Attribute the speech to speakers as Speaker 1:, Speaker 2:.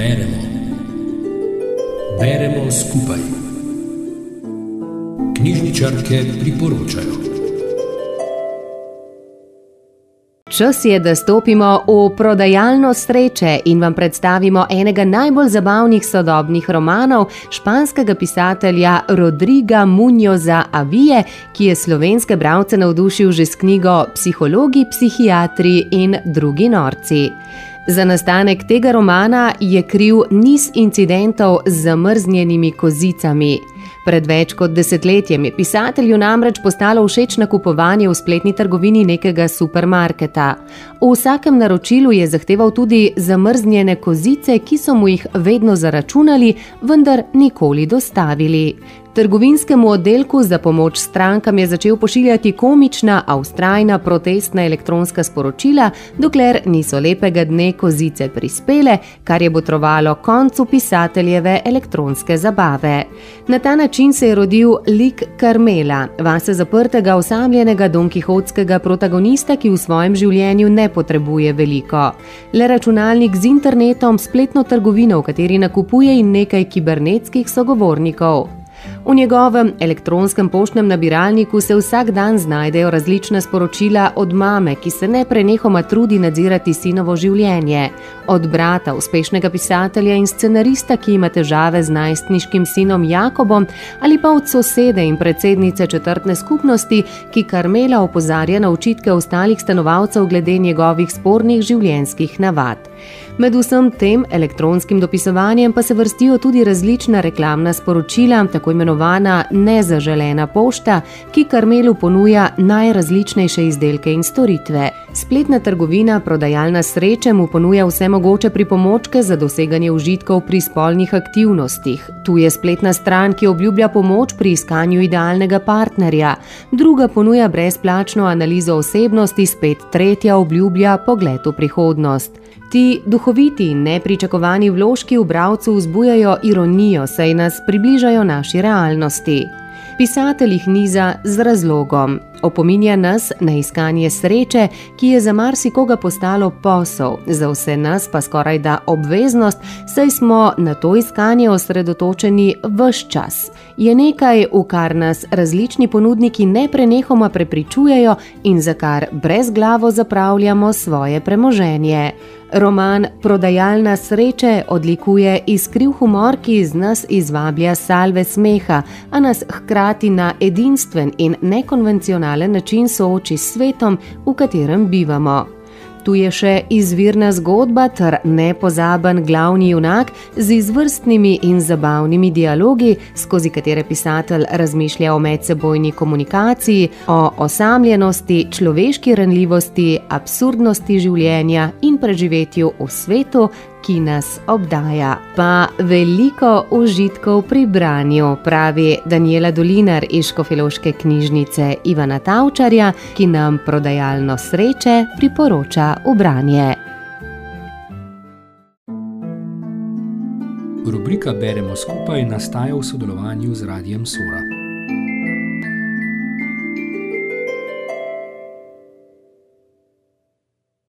Speaker 1: Beremo. Beremo skupaj. Knjižničarke priporočajo.
Speaker 2: Čas je, da stopimo v prodajalno sreče in vam predstavimo enega najbolj zabavnih sodobnih romanov španskega pisatelja Rodriga Munoza Avije, ki je slovenske bralce navdušil že s knjigo Psihologi, psihiatri in drugi norci. Za nastanek tega romana je kriv niz incidentov z zamrznjenimi kozicami. Pred več kot desetletjem je pisatelju namreč postalo všeč nakupovanje v spletni trgovini nekega supermarketa. V vsakem naročilu je zahteval tudi zamrznjene kozice, ki so mu jih vedno zaračunali, vendar nikoli dostavili. Trgovinskemu oddelku za pomoč strankam je začel pošiljati komična, a ustrajna protestna elektronska sporočila, dokler niso lepega dne kozice prispele, kar je botrovalo koncu pisateljeve elektronske zabave. Na ta način se je rodil lik Karmela, vase zaprtega, osamljenega donkihotskega protagonista, ki v svojem življenju ne potrebuje veliko. Le računalnik z internetom, spletno trgovino, v kateri nakupuje in nekaj kibernetskih sogovornikov. V njegovem elektronskem poštnem nabiralniku se vsak dan znajdejo različna sporočila od mame, ki se ne prenehoma trudi nadzirati sinovo življenje, od brata, uspešnega pisatelja in scenarista, ki ima težave z najstniškim sinom Jakobom, ali pa od sosede in predsednice četrtne skupnosti, ki Karmela opozarja na očitke ostalih stanovalcev glede njegovih spornih življenjskih navad. Med vsem tem elektronskim dopisovanjem pa se vrstijo tudi različna reklamna sporočila, tako imenovana nezaželena pošta, ki Karmelu ponuja najrazličnejše izdelke in storitve. Spletna trgovina, prodajalna sreče mu ponuja vse mogoče pripomočke za doseganje užitkov pri spolnih aktivnostih. Tu je spletna stran, ki obljublja pomoč pri iskanju idealnega partnerja, druga ponuja brezplačno analizo osebnosti, spet tretja obljublja pogled v prihodnost. Ti duhoviti in nepričakovani vložki v bralcu vzbujajo ironijo, saj nas približajo naši realnosti. Pisatelj jih niza z razlogom. Opominja nas na iskanje sreče, ki je za marsikoga postalo posel, za vse nas pa skoraj da obveznost, saj smo na to iskanje osredotočeni vse čas. Je nekaj, v kar nas različni ponudniki ne prenehoma prepričujejo in za kar brez glavo zapravljamo svoje premoženje. Roman Prodajalna sreče odlikuje iskriv humor, ki iz nas izvablja salve smeha, a nas hkrati na edinstven in nekonvencionalen način sooči s svetom, v katerem bivamo. Tu je še izvirna zgodba ter nepozaben glavni junak z izvrstnimi in zabavnimi dialogi, skozi katere pisatelj razmišlja o medsebojni komunikaciji, o osamljenosti, človeški ranljivosti, absurdnosti življenja in preživetju v svetu, ki nas obdaja. Pa veliko užitkov pri branju, pravi Daniela Dolinar iz Škofiloške knjižnice Ivana Tavčarja, ki nam prodajalno sreče priporoča v branje.
Speaker 1: Rubrika Beremo skupaj nastaja v sodelovanju z Radijem Sora.